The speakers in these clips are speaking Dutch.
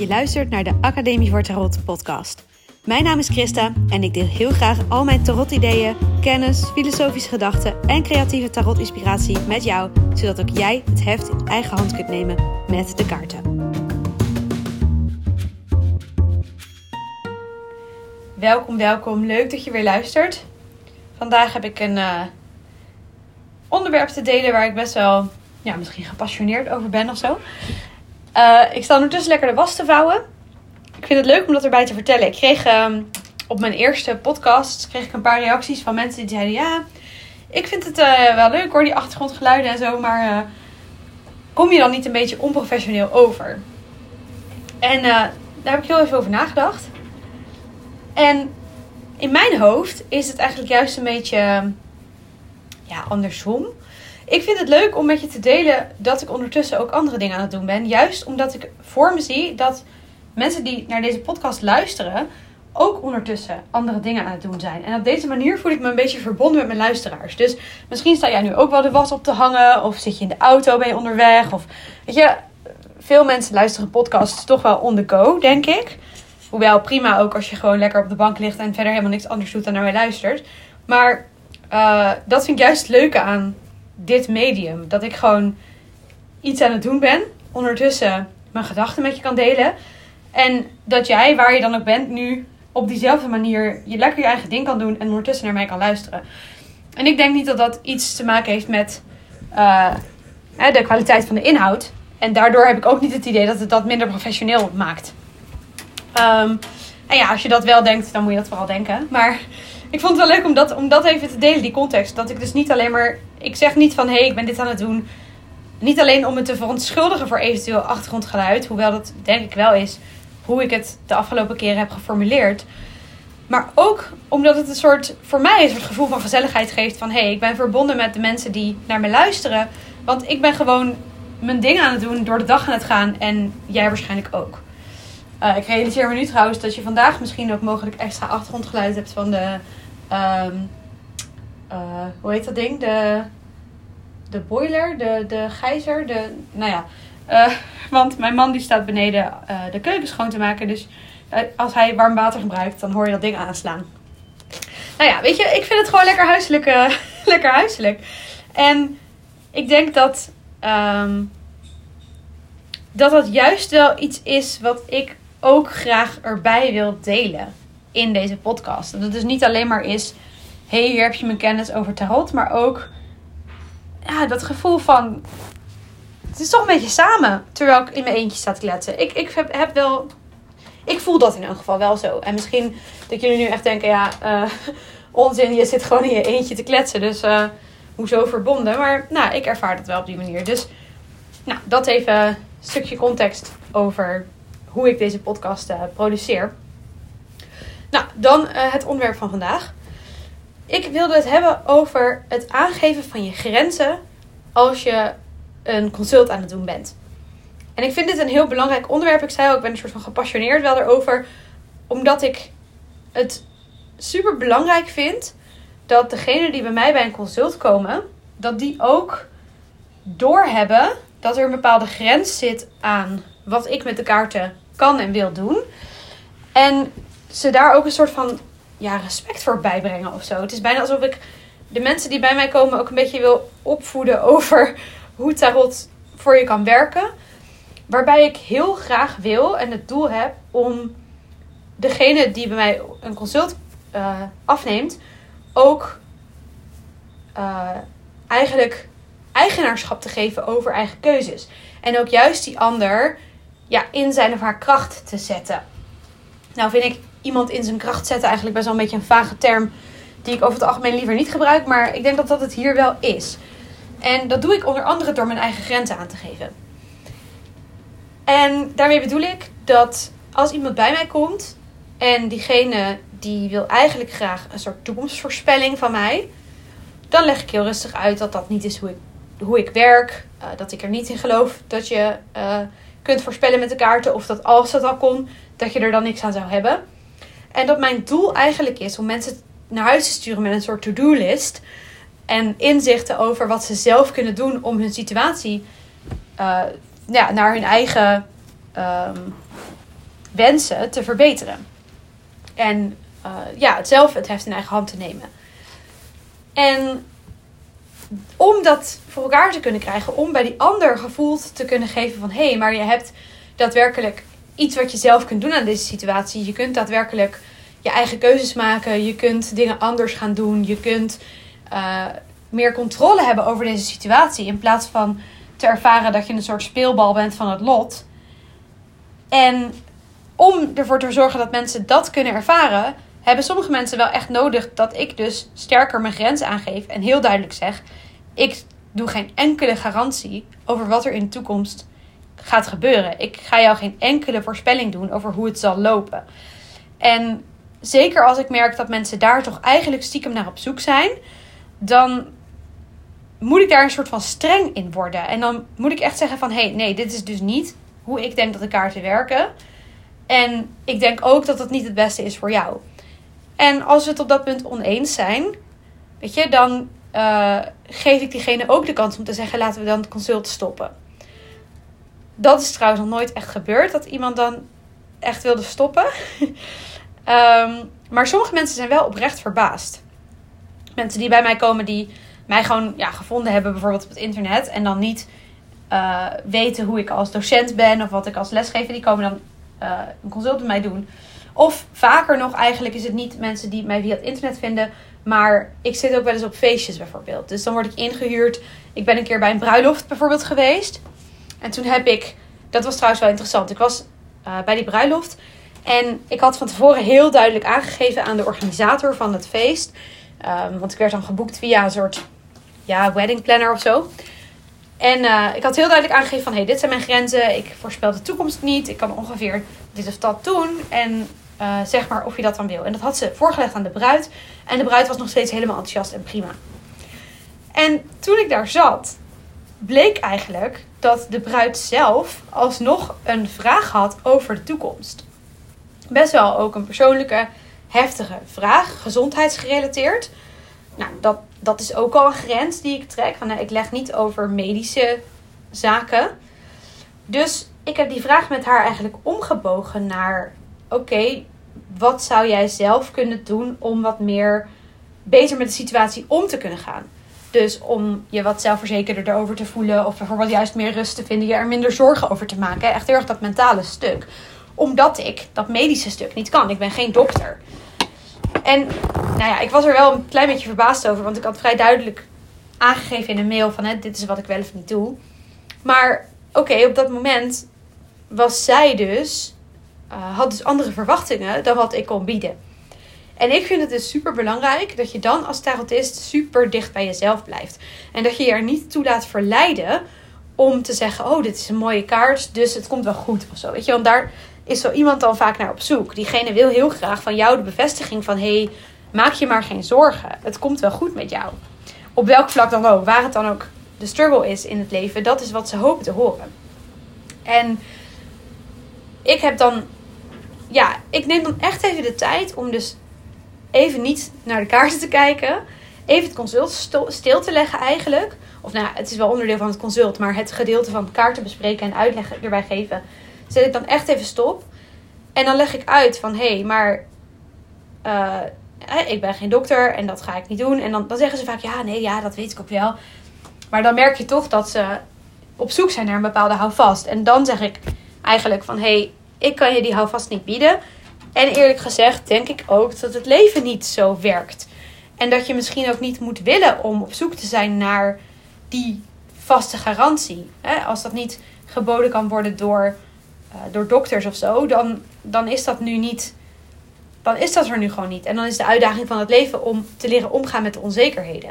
Je luistert naar de Academie voor Tarot podcast. Mijn naam is Christa en ik deel heel graag al mijn tarot-ideeën, kennis, filosofische gedachten en creatieve tarot-inspiratie met jou, zodat ook jij het heft in eigen hand kunt nemen met de kaarten. Welkom, welkom. Leuk dat je weer luistert. Vandaag heb ik een uh, onderwerp te delen waar ik best wel, ja, misschien gepassioneerd over ben of zo. Uh, ik sta ondertussen lekker de was te vouwen. Ik vind het leuk om dat erbij te vertellen. Ik kreeg um, op mijn eerste podcast kreeg ik een paar reacties van mensen die zeiden: Ja, ik vind het uh, wel leuk hoor, die achtergrondgeluiden en zo, maar uh, kom je dan niet een beetje onprofessioneel over? En daar heb ik heel even over nagedacht. En in mijn hoofd is het eigenlijk juist een beetje ja, andersom. Ik vind het leuk om met je te delen dat ik ondertussen ook andere dingen aan het doen ben. Juist omdat ik voor me zie dat mensen die naar deze podcast luisteren ook ondertussen andere dingen aan het doen zijn. En op deze manier voel ik me een beetje verbonden met mijn luisteraars. Dus misschien sta jij nu ook wel de was op te hangen. Of zit je in de auto, ben je onderweg. Of weet je, veel mensen luisteren podcasts toch wel on the go, denk ik. Hoewel prima ook als je gewoon lekker op de bank ligt en verder helemaal niks anders doet dan naar mij luistert. Maar uh, dat vind ik juist het leuke aan dit medium. Dat ik gewoon iets aan het doen ben. Ondertussen mijn gedachten met je kan delen. En dat jij, waar je dan ook bent, nu op diezelfde manier je lekker je eigen ding kan doen. En ondertussen naar mij kan luisteren. En ik denk niet dat dat iets te maken heeft met uh, de kwaliteit van de inhoud. En daardoor heb ik ook niet het idee dat het dat minder professioneel maakt. Um, en ja, als je dat wel denkt, dan moet je dat vooral denken. Maar ik vond het wel leuk om dat, om dat even te delen, die context. Dat ik dus niet alleen maar. Ik zeg niet van hé, hey, ik ben dit aan het doen. Niet alleen om me te verontschuldigen voor eventueel achtergrondgeluid. Hoewel dat denk ik wel is hoe ik het de afgelopen keren heb geformuleerd. Maar ook omdat het een soort, voor mij een soort gevoel van gezelligheid geeft. Van hé, hey, ik ben verbonden met de mensen die naar me luisteren. Want ik ben gewoon mijn ding aan het doen, door de dag aan het gaan. En jij waarschijnlijk ook. Uh, ik realiseer me nu trouwens dat je vandaag misschien ook mogelijk extra achtergrondgeluid hebt van de Um, uh, hoe heet dat ding? De, de boiler, de, de gijzer, de, nou ja. Uh, want mijn man die staat beneden uh, de keuken schoon te maken. Dus als hij warm water gebruikt, dan hoor je dat ding aanslaan. Nou ja, weet je, ik vind het gewoon lekker huiselijk. lekker huiselijk. En ik denk dat, um, dat dat juist wel iets is wat ik ook graag erbij wil delen in deze podcast. Dat het dus niet alleen maar is: hey, hier heb je mijn kennis over tarot, maar ook ja, dat gevoel van. Het is toch een beetje samen terwijl ik in mijn eentje sta te kletsen. Ik, ik heb, heb wel. Ik voel dat in elk geval wel zo. En misschien dat jullie nu echt denken: ja, uh, onzin, je zit gewoon in je eentje te kletsen. Dus uh, hoezo verbonden? Maar nou, ik ervaar dat wel op die manier. Dus nou, dat even een stukje context over hoe ik deze podcast uh, produceer. Nou, dan uh, het onderwerp van vandaag. Ik wilde het hebben over het aangeven van je grenzen als je een consult aan het doen bent. En ik vind dit een heel belangrijk onderwerp. Ik zei al, ik ben een soort van gepassioneerd wel erover. Omdat ik het super belangrijk vind dat degene die bij mij bij een consult komen, dat die ook doorhebben dat er een bepaalde grens zit aan wat ik met de kaarten kan en wil doen. En ze daar ook een soort van ja, respect voor bijbrengen of zo. Het is bijna alsof ik de mensen die bij mij komen ook een beetje wil opvoeden over hoe tarot voor je kan werken. Waarbij ik heel graag wil en het doel heb om degene die bij mij een consult uh, afneemt, ook uh, eigenlijk eigenaarschap te geven over eigen keuzes. En ook juist die ander ja, in zijn of haar kracht te zetten. Nou vind ik iemand in zijn kracht zetten eigenlijk best wel een beetje een vage term die ik over het algemeen liever niet gebruik, maar ik denk dat dat het hier wel is. En dat doe ik onder andere door mijn eigen grenzen aan te geven. En daarmee bedoel ik dat als iemand bij mij komt en diegene die wil eigenlijk graag een soort toekomstvoorspelling van mij, dan leg ik heel rustig uit dat dat niet is hoe ik, hoe ik werk, uh, dat ik er niet in geloof dat je uh, kunt voorspellen met de kaarten of dat als dat al kon, dat je er dan niks aan zou hebben. En dat mijn doel eigenlijk is om mensen naar huis te sturen met een soort to-do-list. En inzichten over wat ze zelf kunnen doen om hun situatie uh, ja, naar hun eigen um, wensen te verbeteren. En uh, ja, het zelf het heft in eigen hand te nemen. En om dat voor elkaar te kunnen krijgen, om bij die ander gevoeld te kunnen geven van hé, hey, maar je hebt daadwerkelijk iets wat je zelf kunt doen aan deze situatie. Je kunt daadwerkelijk je eigen keuzes maken. Je kunt dingen anders gaan doen. Je kunt uh, meer controle hebben over deze situatie. In plaats van te ervaren dat je een soort speelbal bent van het lot. En om ervoor te zorgen dat mensen dat kunnen ervaren, hebben sommige mensen wel echt nodig dat ik dus sterker mijn grenzen aangeef en heel duidelijk zeg: ik doe geen enkele garantie over wat er in de toekomst gaat gebeuren. Ik ga jou geen enkele voorspelling doen over hoe het zal lopen. En zeker als ik merk dat mensen daar toch eigenlijk stiekem naar op zoek zijn, dan moet ik daar een soort van streng in worden. En dan moet ik echt zeggen van, hé, hey, nee, dit is dus niet hoe ik denk dat de kaarten werken. En ik denk ook dat het niet het beste is voor jou. En als we het op dat punt oneens zijn, weet je, dan uh, geef ik diegene ook de kans om te zeggen: laten we dan het consult stoppen. Dat is trouwens nog nooit echt gebeurd, dat iemand dan echt wilde stoppen. um, maar sommige mensen zijn wel oprecht verbaasd. Mensen die bij mij komen, die mij gewoon ja, gevonden hebben, bijvoorbeeld op het internet, en dan niet uh, weten hoe ik als docent ben of wat ik als lesgever, die komen dan uh, een consult met mij doen. Of vaker nog, eigenlijk is het niet mensen die mij via het internet vinden, maar ik zit ook wel eens op feestjes bijvoorbeeld. Dus dan word ik ingehuurd. Ik ben een keer bij een bruiloft bijvoorbeeld geweest. En toen heb ik, dat was trouwens wel interessant. Ik was uh, bij die bruiloft. En ik had van tevoren heel duidelijk aangegeven aan de organisator van het feest. Um, want ik werd dan geboekt via een soort ja, wedding planner of zo. En uh, ik had heel duidelijk aangegeven van... Hey, dit zijn mijn grenzen. Ik voorspel de toekomst niet. Ik kan ongeveer dit of dat doen. En uh, zeg maar of je dat dan wil. En dat had ze voorgelegd aan de bruid. En de bruid was nog steeds helemaal enthousiast en prima. En toen ik daar zat, bleek eigenlijk dat de bruid zelf alsnog een vraag had over de toekomst. Best wel ook een persoonlijke, heftige vraag, gezondheidsgerelateerd. Nou, dat, dat is ook al een grens die ik trek. Nou, ik leg niet over medische zaken. Dus ik heb die vraag met haar eigenlijk omgebogen naar: oké, wat zou jij zelf kunnen doen om wat meer beter met de situatie om te kunnen gaan? Dus om je wat zelfverzekerder erover te voelen. Of bijvoorbeeld juist meer rust te vinden. Je er minder zorgen over te maken. Echt heel erg dat mentale stuk. Omdat ik dat medische stuk niet kan. Ik ben geen dokter. En nou ja, ik was er wel een klein beetje verbaasd over. Want ik had vrij duidelijk aangegeven in een mail van... Hè, dit is wat ik wel of niet doe. Maar oké, op dat moment was zij dus uh, had dus andere verwachtingen dan wat ik kon bieden. En ik vind het dus super belangrijk dat je dan als tarotist super dicht bij jezelf blijft. En dat je je er niet toe laat verleiden om te zeggen: Oh, dit is een mooie kaart, dus het komt wel goed of zo. Weet je, want daar is zo iemand dan vaak naar op zoek. Diegene wil heel graag van jou de bevestiging van: Hey, maak je maar geen zorgen. Het komt wel goed met jou. Op welk vlak dan ook, waar het dan ook de struggle is in het leven, dat is wat ze hopen te horen. En ik heb dan ja, ik neem dan echt even de tijd om dus even niet naar de kaarten te kijken. Even het consult stil te leggen eigenlijk. Of nou, het is wel onderdeel van het consult, maar het gedeelte van kaarten bespreken en uitleg erbij geven. Zet ik dan echt even stop. En dan leg ik uit van, hé, hey, maar uh, ik ben geen dokter en dat ga ik niet doen. En dan, dan zeggen ze vaak, ja, nee, ja, dat weet ik ook wel. Maar dan merk je toch dat ze op zoek zijn naar een bepaalde houvast. En dan zeg ik eigenlijk van, hé, hey, ik kan je die houvast niet bieden. En eerlijk gezegd denk ik ook dat het leven niet zo werkt. En dat je misschien ook niet moet willen om op zoek te zijn naar die vaste garantie. Als dat niet geboden kan worden door, uh, door dokters of zo, dan, dan is dat nu niet. Dan is dat er nu gewoon niet. En dan is de uitdaging van het leven om te leren omgaan met de onzekerheden.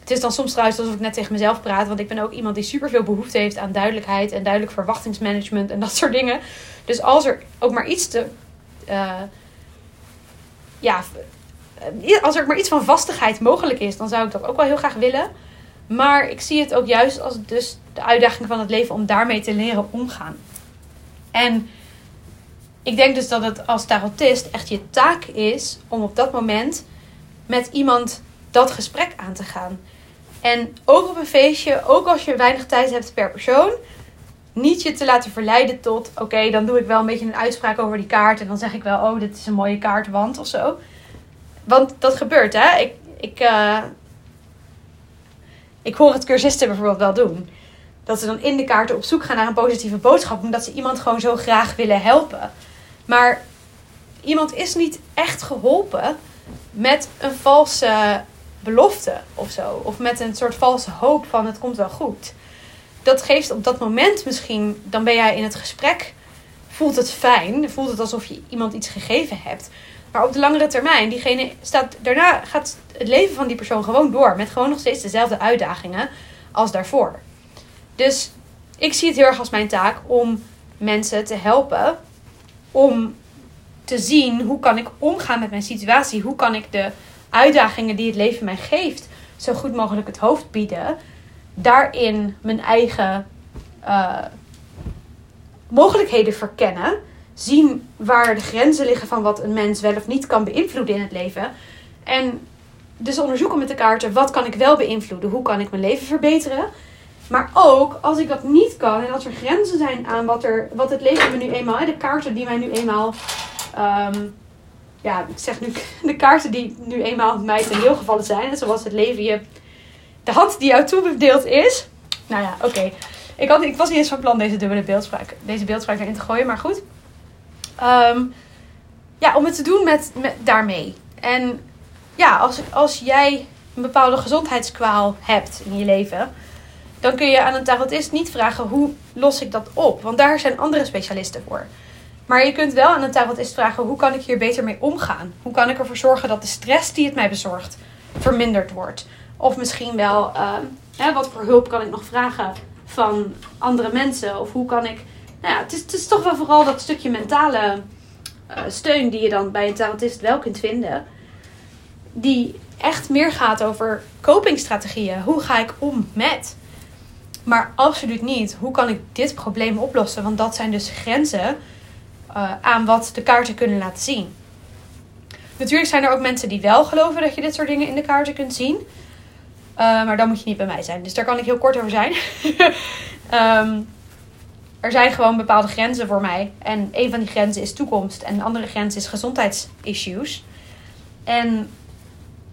Het is dan soms trouwens alsof ik net tegen mezelf praat. Want ik ben ook iemand die super veel behoefte heeft aan duidelijkheid en duidelijk verwachtingsmanagement en dat soort dingen. Dus als er ook maar iets te. Uh, ja, eh, als er maar iets van vastigheid mogelijk is, dan zou ik dat ook wel heel graag willen. Maar ik zie het ook juist als dus de uitdaging van het leven om daarmee te leren omgaan. En ik denk dus dat het als tarotist echt je taak is om op dat moment met iemand dat gesprek aan te gaan. En ook op een feestje, ook als je weinig tijd hebt per persoon, niet je te laten verleiden tot, oké, dan doe ik wel een beetje een uitspraak over die kaart. En dan zeg ik wel, oh, dit is een mooie kaartwand of zo. Want dat gebeurt, hè. Ik, ik, uh, ik hoor het cursisten bijvoorbeeld wel doen. Dat ze dan in de kaarten op zoek gaan naar een positieve boodschap. Omdat ze iemand gewoon zo graag willen helpen. Maar iemand is niet echt geholpen met een valse belofte of zo. Of met een soort valse hoop van het komt wel goed. Dat geeft op dat moment misschien, dan ben jij in het gesprek, voelt het fijn, voelt het alsof je iemand iets gegeven hebt. Maar op de langere termijn, diegene staat, daarna gaat het leven van die persoon gewoon door. Met gewoon nog steeds dezelfde uitdagingen als daarvoor. Dus ik zie het heel erg als mijn taak om mensen te helpen. Om te zien hoe kan ik omgaan met mijn situatie. Hoe kan ik de uitdagingen die het leven mij geeft zo goed mogelijk het hoofd bieden. Daarin mijn eigen uh, mogelijkheden verkennen zien waar de grenzen liggen van wat een mens wel of niet kan beïnvloeden in het leven. En dus onderzoeken met de kaarten, wat kan ik wel beïnvloeden? Hoe kan ik mijn leven verbeteren? Maar ook als ik dat niet kan en als er grenzen zijn aan wat, er, wat het leven me nu eenmaal, de kaarten die mij nu eenmaal, um, ja, ik zeg nu de kaarten die nu eenmaal mij ten deel gevallen zijn, zoals het leven je, de hand die jou toebedeeld is. Nou ja, oké. Ik, ik was niet eens van plan deze dubbele beeldspraak, deze beeldspraak erin te gooien, maar goed. Ehm, ja, om het te doen met, met daarmee. En ja, als, als jij een bepaalde gezondheidskwaal hebt in je leven, dan kun je aan een tarotist niet vragen hoe los ik dat op. Want daar zijn andere specialisten voor. Maar je kunt wel aan een tarotist vragen hoe kan ik hier beter mee omgaan? Hoe kan ik ervoor zorgen dat de stress die het mij bezorgt verminderd wordt? Of misschien wel, ehm, hè, wat voor hulp kan ik nog vragen van andere mensen? Of hoe kan ik nou ja, het is, het is toch wel vooral dat stukje mentale uh, steun die je dan bij een tarotist wel kunt vinden. Die echt meer gaat over copingstrategieën. Hoe ga ik om met? Maar absoluut niet. Hoe kan ik dit probleem oplossen? Want dat zijn dus grenzen uh, aan wat de kaarten kunnen laten zien. Natuurlijk zijn er ook mensen die wel geloven dat je dit soort dingen in de kaarten kunt zien. Uh, maar dan moet je niet bij mij zijn. Dus daar kan ik heel kort over zijn. um, er zijn gewoon bepaalde grenzen voor mij. En een van die grenzen is toekomst. En een andere grens is gezondheidsissues. En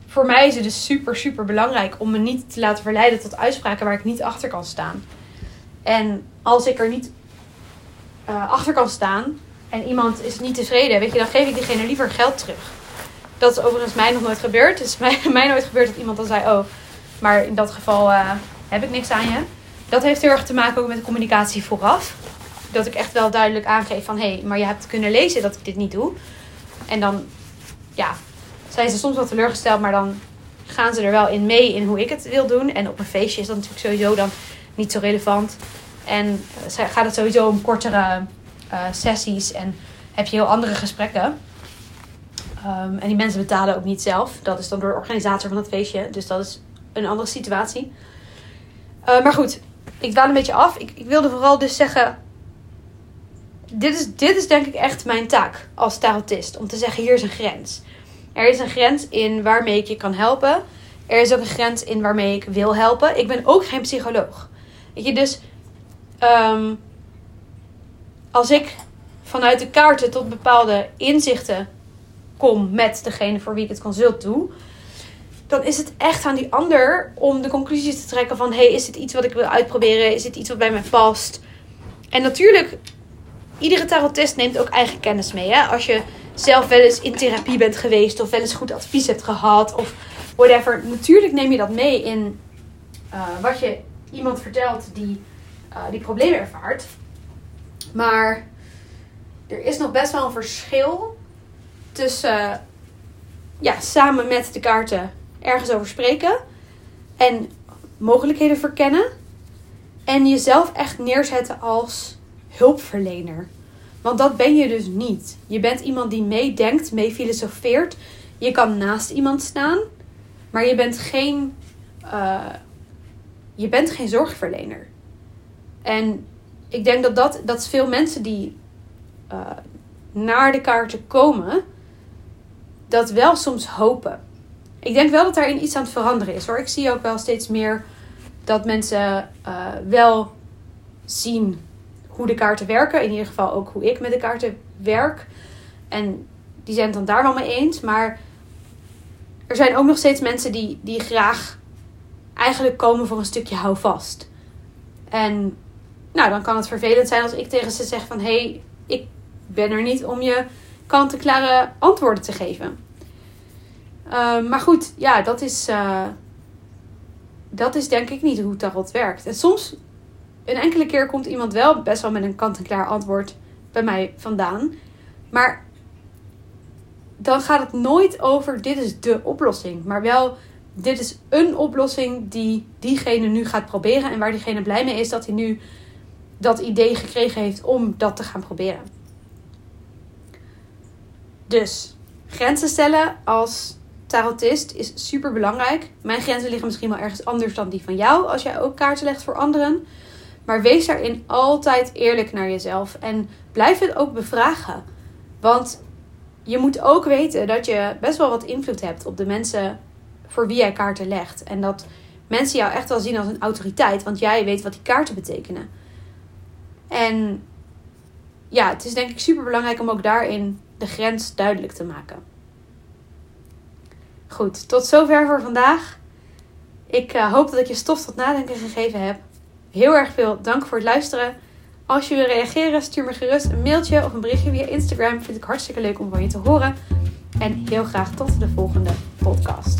voor mij is het dus super, super belangrijk om me niet te laten verleiden tot uitspraken waar ik niet achter kan staan. En als ik er niet uh, achter kan staan en iemand is niet tevreden, weet je, dan geef ik diegene liever geld terug. Dat is overigens mij nog nooit gebeurd. Het is mij, mij nooit gebeurd dat iemand dan zei: Oh, maar in dat geval uh, heb ik niks aan je dat heeft heel erg te maken ook met de communicatie vooraf. Dat ik echt wel duidelijk aangeef van... hé, hey, maar je hebt kunnen lezen dat ik dit niet doe. En dan, ja, zijn ze soms wel teleurgesteld... maar dan gaan ze er wel in mee in hoe ik het wil doen. En op een feestje is dat natuurlijk sowieso dan niet zo relevant. En eh, gaat het sowieso om kortere uh, sessies en heb je heel andere gesprekken. Um, en die mensen betalen ook niet zelf. Dat is dan door de organisator van het feestje. Dus dat is een andere situatie. Uh, maar goed, ik dwaal een beetje af. Ik, ik wilde vooral dus zeggen. Dit is, dit is denk ik echt mijn taak als tarotist. Om te zeggen, hier is een grens. Er is een grens in waarmee ik je kan helpen. Er is ook een grens in waarmee ik wil helpen. Ik ben ook geen psycholoog. Weet je, dus um, als ik vanuit de kaarten tot bepaalde inzichten kom met degene voor wie ik het consult doe, dan is het echt aan die ander om de conclusies te trekken van... hey, is dit iets wat ik wil uitproberen? Is dit iets wat bij mij past? En natuurlijk, iedere tarotist neemt ook eigen kennis mee. Hè? Als je zelf wel eens in therapie bent geweest... of wel eens goed advies hebt gehad of whatever. Natuurlijk neem je dat mee in uh, wat je iemand vertelt die uh, die problemen ervaart. Maar er is nog best wel een verschil tussen... Ja, samen met de kaarten ergens over spreken en mogelijkheden verkennen en jezelf echt neerzetten als hulpverlener. Want dat ben je dus niet. Je bent iemand die meedenkt, mee filosofeert. Je kan naast iemand staan, maar je bent geen, uh, je bent geen zorgverlener. En ik denk dat, dat, dat veel mensen die uh, naar de kaarten komen, dat wel soms hopen ik denk wel dat daarin iets aan het veranderen is hoor. Ik zie ook wel steeds meer dat mensen uh, wel zien hoe de kaarten werken. In ieder geval ook hoe ik met de kaarten werk. En die zijn het dan daar wel mee eens. Maar er zijn ook nog steeds mensen die, die graag eigenlijk komen voor een stukje houvast. En nou, dan kan het vervelend zijn als ik tegen ze zeg van... hé, hey, ik ben er niet om je kant-en-klare antwoorden te geven. Uh, maar goed, ja, dat is, uh, dat is denk ik niet hoe tarot werkt. En soms, een enkele keer komt iemand wel best wel met een kant-en-klaar antwoord bij mij vandaan. Maar dan gaat het nooit over dit is de oplossing. Maar wel dit is een oplossing die diegene nu gaat proberen. En waar diegene blij mee is dat hij nu dat idee gekregen heeft om dat te gaan proberen. Dus grenzen stellen als tarotist is super belangrijk. Mijn grenzen liggen misschien wel ergens anders dan die van jou als jij ook kaarten legt voor anderen. Maar wees daarin altijd eerlijk naar jezelf en blijf het ook bevragen. Want je moet ook weten dat je best wel wat invloed hebt op de mensen voor wie jij kaarten legt. En dat mensen jou echt wel zien als een autoriteit, want jij weet wat die kaarten betekenen. En ja, het is denk ik super belangrijk om ook daarin de grens duidelijk te maken. Goed, tot zover voor vandaag. Ik uh, hoop dat ik je stof tot nadenken gegeven heb. Heel erg veel dank voor het luisteren. Als je wil reageren, stuur me gerust een mailtje of een berichtje via Instagram. Vind ik hartstikke leuk om van je te horen. En heel graag tot de volgende podcast.